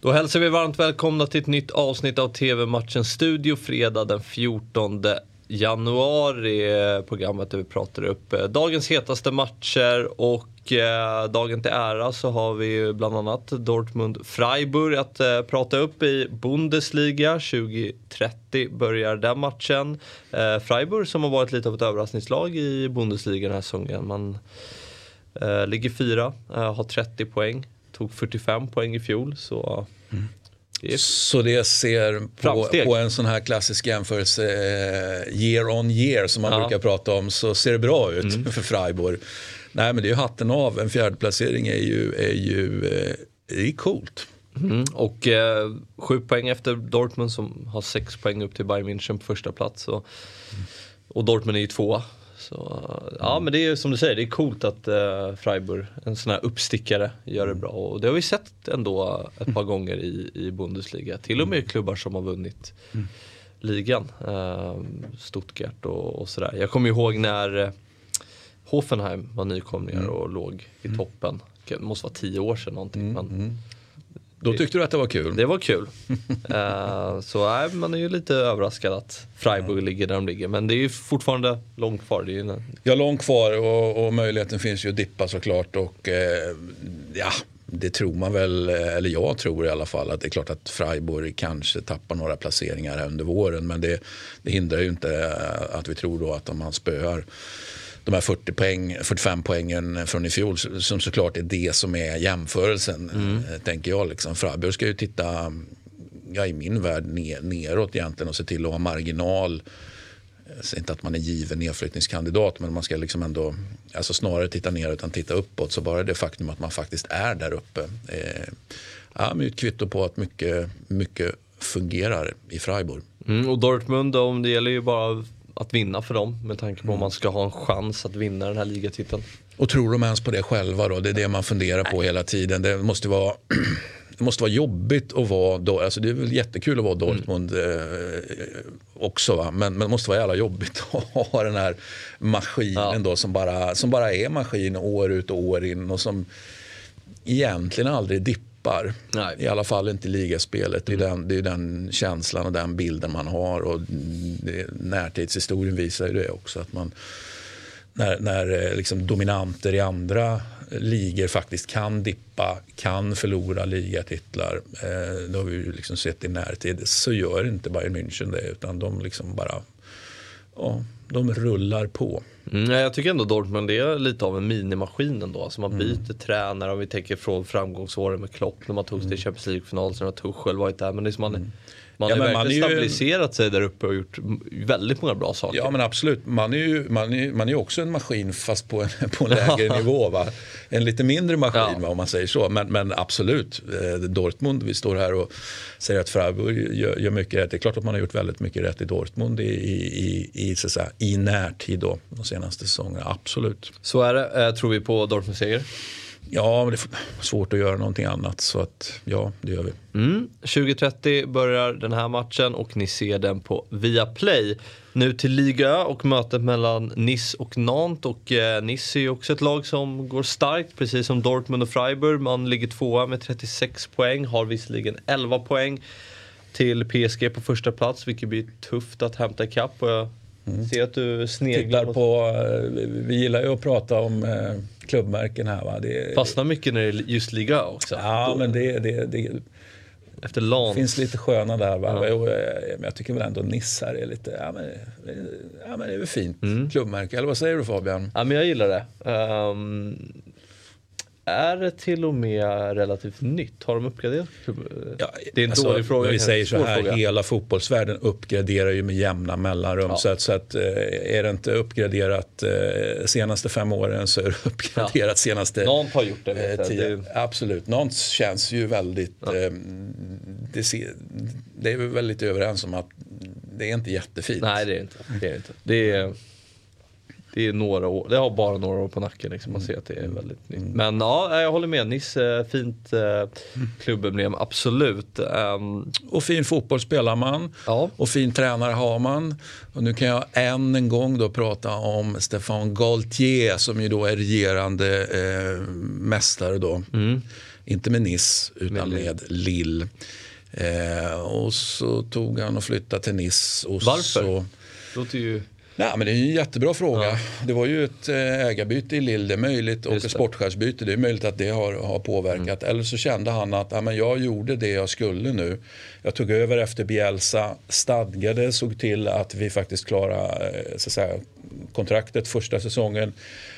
Då hälsar vi varmt välkomna till ett nytt avsnitt av TV-matchen Studio fredag den 14 januari. Eh, programmet där vi pratar upp eh, dagens hetaste matcher och eh, dagen till ära så har vi bland annat Dortmund-Freiburg att eh, prata upp i Bundesliga. 2030 börjar den matchen. Eh, Freiburg som har varit lite av ett överraskningslag i Bundesliga den här säsongen. Man ligger fyra, har 30 poäng tog 45 poäng i fjol. Så, mm. det så det ser på, på, en sån här klassisk jämförelse, eh, year on year som man ja. brukar prata om, så ser det bra ut mm. för Freiburg. Nej men det är ju hatten av, en fjärdeplacering är ju, är ju eh, är coolt. Mm. Och eh, sju poäng efter Dortmund som har sex poäng upp till Bayern München på första plats. Och, och Dortmund är ju tvåa. Så, ja men det är som du säger, det är coolt att uh, Freiburg, en sån här uppstickare, gör det bra. Och det har vi sett ändå ett par gånger i, i Bundesliga. Till och med klubbar som har vunnit mm. ligan. Uh, Stuttgart och, och sådär. Jag kommer ihåg när uh, Hoffenheim var nykomlingar mm. och låg i mm. toppen. Det måste vara tio år sedan någonting. Mm. Men, mm. Då tyckte du att det var kul? Det var kul. uh, så nej, man är ju lite överraskad att Freiburg ligger där de ligger. Men det är ju fortfarande långt kvar. Det är ju Ja, långt kvar och, och, möjligheten finns ju att dippa såklart. Och, uh, ja, det tror man väl, eller jag tror i alla fall, att det är klart att Freiburg kanske tappar några placeringar här under våren. Men det, det hindrar ju inte att vi tror då att om man spöar de här 40 poäng, 45 poängen från i fjol som såklart är det som är jämförelsen. Mm. Eh, tänker jag. Liksom. Freiburg ska ju titta ja, i min värld ner, neråt egentligen och se till att ha marginal. Jag säger inte att man är given nedflyttningskandidat men man ska liksom ändå alltså snarare titta neråt än titta uppåt. Så bara det faktum att man faktiskt är där uppe eh, ja, ett kvitto på att mycket, mycket fungerar i Freiburg. Mm, och Dortmund, då, det gäller ju bara att vinna för dem med tanke på mm. om man ska ha en chans att vinna den här ligatiteln. Och tror de ens på det själva då? Det är det man funderar på hela tiden. Det måste vara det måste vara jobbigt att vara, alltså det är väl jättekul att vara Dortmund mm. också va? Men, men det måste vara jävla jobbigt att ha den här maskinen ja. då som bara, som bara är maskin år ut och år in och som egentligen aldrig dippar tappar. Nej. I alla fall inte i ligaspelet. Mm. Det, är den, det är den känslan och den bilden man har. Och det, närtidshistorien visar ju det också. Att man, när, när eh, liksom dominanter i andra ligor faktiskt kan dippa, kan förlora ligatitlar. Eh, det har vi ju liksom sett i närtid. Så gör inte Bayern München det. Utan de liksom bara ja, de rullar på. Mm, jag tycker ändå Dortmund är lite av en minimaskin ändå. Alltså man mm. byter mm. tränare om vi tänker från framgångsåren med Klopp när man tog sig till Champions League-final, sen har Tuchel varit där. Men det är som man, mm. Man ja, har verkligen man stabiliserat ju... sig där uppe och gjort väldigt många bra saker. Ja men absolut, man är ju man är, man är också en maskin fast på en, på en lägre nivå. Va? En lite mindre maskin ja. va, om man säger så. Men, men absolut, eh, Dortmund, vi står här och säger att Freiburg gör, gör, mycket rätt. Det är klart att man har gjort väldigt mycket rätt i Dortmund i, i, i, så säga, i närtid då, de senaste säsongerna. Absolut. Så är det. Eh, tror vi på Dortmunds seger? Ja, men det är svårt att göra någonting annat. Så att, ja, det gör vi. Mm. 20.30 börjar den här matchen och ni ser den på Viaplay. Nu till Liga och mötet mellan Nice och Nantes. Och eh, Nice är ju också ett lag som går starkt, precis som Dortmund och Freiburg. Man ligger tvåa med 36 poäng, har visserligen 11 poäng till PSG på första plats, vilket blir tufft att hämta ikapp. Och jag mm. ser att du sneglar på... Eh, vi gillar ju att prata om eh, klubbmärken här. Va? Det, Fastnar mycket när det är just Liga också. Ja, men det, det, det efter finns lite sköna där. Va? Ja. Men jag tycker väl ändå Niss här är lite, ja men, ja, men det är väl fint mm. klubbmärke. Eller vad säger du Fabian? Ja men jag gillar det. Um, är det till och med relativt nytt? Har de uppgraderat? Ja, det är en alltså, dålig fråga. Vi säger så här, fråga. hela fotbollsvärlden uppgraderar ju med jämna mellanrum. Ja. Så, att, så att, eh, är det inte uppgraderat eh, senaste fem åren så är det uppgraderat ja. senaste Någon har gjort det. Vet eh, det. Absolut, någon känns ju väldigt... Ja. Eh, det, ser, det är vi väldigt överens om att det är inte jättefint. Nej, det är inte. Det är inte. Det är, det är några år, det har bara några år på nacken liksom. Man ser att det är väldigt nytt. Men ja, jag håller med. Nisse, fint eh, klubbemblem, absolut. Um, och fin fotboll spelar man. Ja. Och fin tränare har man. Och nu kan jag än en gång då prata om Stefan Galtier som ju då är regerande eh, mästare då. Mm Inte med Nice, utan Med med, Lille. Eh, och så tog han och flyttade till Nice. Och Varför? Så, Låter ju... Nej, men det är en jättebra fråga. Det var ju ett eh, ägarbyte i Lille, det är möjligt, och ett sportchefsbyte. Det är möjligt att det har, har påverkat. Eller så kände han att ja, men jag gjorde det jag skulle nu. Jag tog över efter Bielsa, stadgade, såg till att vi faktiskt klarade eh, så säga, kontraktet första säsongen.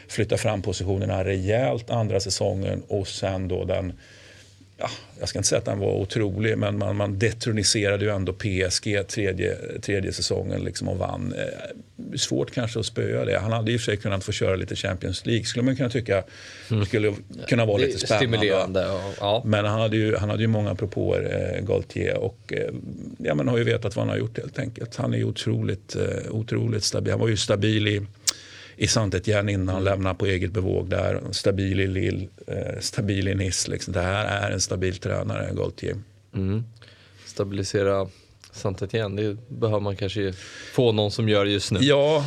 Flyttade fram positionerna rejält andra säsongen och sen då den ja, jag ska inte säga att den var otrolig, men man, man detroniserade ju ändå PSG tredje, tredje säsongen liksom och vann. Svårt kanske att spöa det. Han hade i och för sig kunnat få köra lite Champions League, skulle man kunna tycka. skulle kunna vara Det lite spännande. stimulerande. och- Ja. Men han hade ju, han hade ju många propåer, eh, Gaultier, och eh, ja, men har ju vetat vad han har gjort helt enkelt. Han är ju otroligt, eh, otroligt stabil. Han var ju stabil i, i Saint-Étienne innan han lämnade på eget bevåg där. Stabil i Lille, eh, stabil i Nice. Liksom. Det här är en stabil tränare, Gaultier. Mm. Stabilisera saint Etienne, det behöver man kanske få någon som gör just nu. Ja,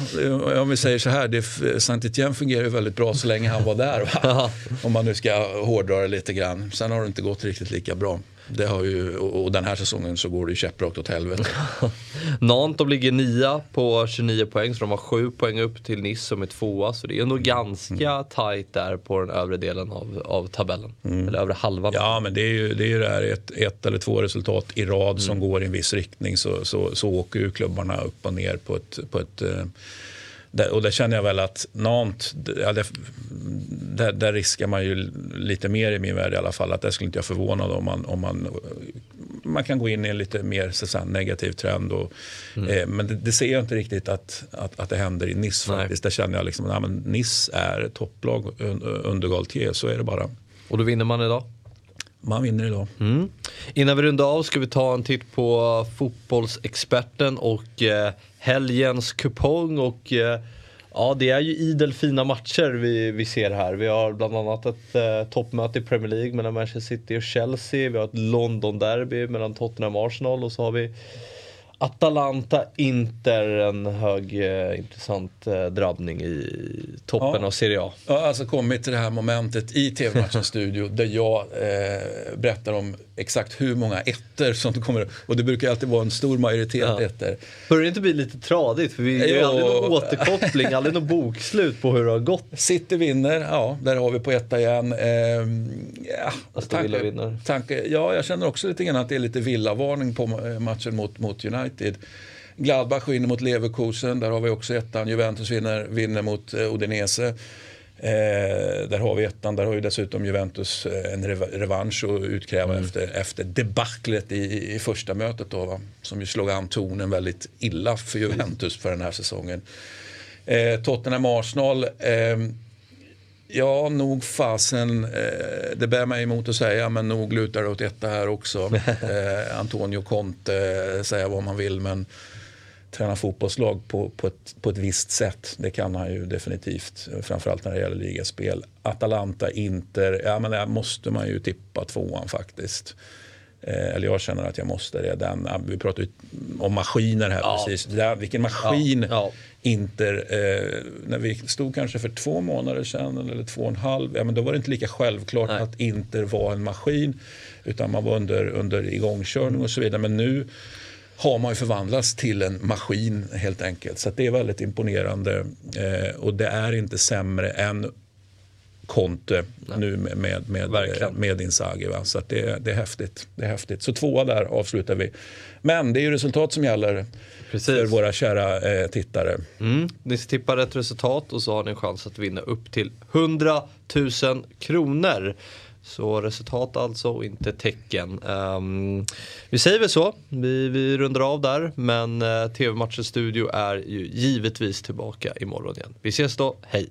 om vi säger så här, det- Saint-Étienne fungerar ju väldigt bra så länge han var där. Va? om man nu ska hårdra det lite grann. Sen har det inte gått riktigt lika bra. Det har ju, och den här säsongen så går det ju käpprakt åt helvete. Nantes ligger nia på 29 poäng så de har 7 poäng upp till Nice som är tvåa. Så det är ändå ganska tajt där på den övre delen av, av tabellen. Eller övre halvan. Ja, men det är ju det, är det här ett, ett eller två resultat i rad som går i en viss riktning så, så, så åker ju klubbarna upp och ner på ett... På ett eh, där, och där känner jag väl att Nantes, ja, det, där, där riskar man ju lite mer i min värld i alla fall. Att det skulle inte jag förvånad om man, om man, man kan gå in i en lite mer så säga, negativ trend. Och, eh, men det, det ser jag inte riktigt att, att, att det händer i Nej. faktiskt. Där känner jag liksom att Nice är topplag un- under Galtier, så är det bara. Och då vinner man idag. Man vinner idag. Mm. Innan vi rundar av ska vi ta en titt på fotbollsexperten och eh, helgens kupong. Och, eh, ja, det är ju idel fina matcher vi, vi ser här. Vi har bland annat ett eh, toppmöte i Premier League mellan Manchester City och Chelsea. Vi har ett London-derby mellan Tottenham och Arsenal och så har vi Atalanta, Inter, en hög eh, intressant eh, drabbning i toppen Ja. av Serie A. Jag har alltså kommit till det här momentet i TV-matchens studio där jag eh, berättar om exakt hur många ettor som kommer. Och det brukar alltid vara en stor majoritet Ja. ettor. Börjar det inte bli lite tradigt? För vi gör ju aldrig någon återkoppling, aldrig någon bokslut på hur det har gått. City vinner, ja, där har vi på etta igen. Ehm, ja, Aston Villa vinner. Tanke, ja, jag känner också lite grann att det är lite villavarning på eh, matchen mot, mot United. Gladbach vinner mot Leverkusen, där har vi också ettan. Juventus vinner, vinner mot eh, Udinese. Eh, där har vi ettan, där har ju dessutom Juventus eh, en rev- revansch att utkräva Mm. efter, efter debaclet i, i första mötet då, va? som ju slog an tonen väldigt illa för Juventus för den här säsongen. Eh, Tottenham-Arsenal, ehm, Ja, nog fasen. Eh, det bär mig emot att säga, men nog lutar det åt etta här också. Eh, Antonio Conte, eh, säga vad man vill, men träna fotbollslag på, på, ett, på ett visst sätt. Det kan han ju definitivt, framförallt när det gäller ligaspel. Atalanta, Inter, ja men där måste man ju tippa tvåan faktiskt. Eh, eller jag känner att jag måste det. Den, vi pratar ju om maskiner här Ja. precis. Det, vilken maskin Ja, ja. Inter, eh, när vi stod kanske för två månader sedan eller två och en halv, ja, men då var det inte lika självklart Nej. att Inter var en maskin. Utan man var under, under igångkörning och så vidare. Men nu har man ju förvandlats till en maskin helt enkelt. Så det är väldigt imponerande. Eh, och det är inte sämre än Conte nu med, med, med, Verkligen. med Inzaghi. Va? Så det, det, är häftigt. det är häftigt. Så tvåa där avslutar vi. Men det är ju resultat som gäller Precis. för våra kära eh, tittare. Mm. Ni tippar rätt resultat och så har ni en chans att vinna upp till 100 000 kronor. Så resultat alltså och inte tecken. Ehm, vi säger väl så, vi, vi rundar av där. Men uh, TV-matchens studio är ju givetvis tillbaka imorgon igen. Vi ses då, hej!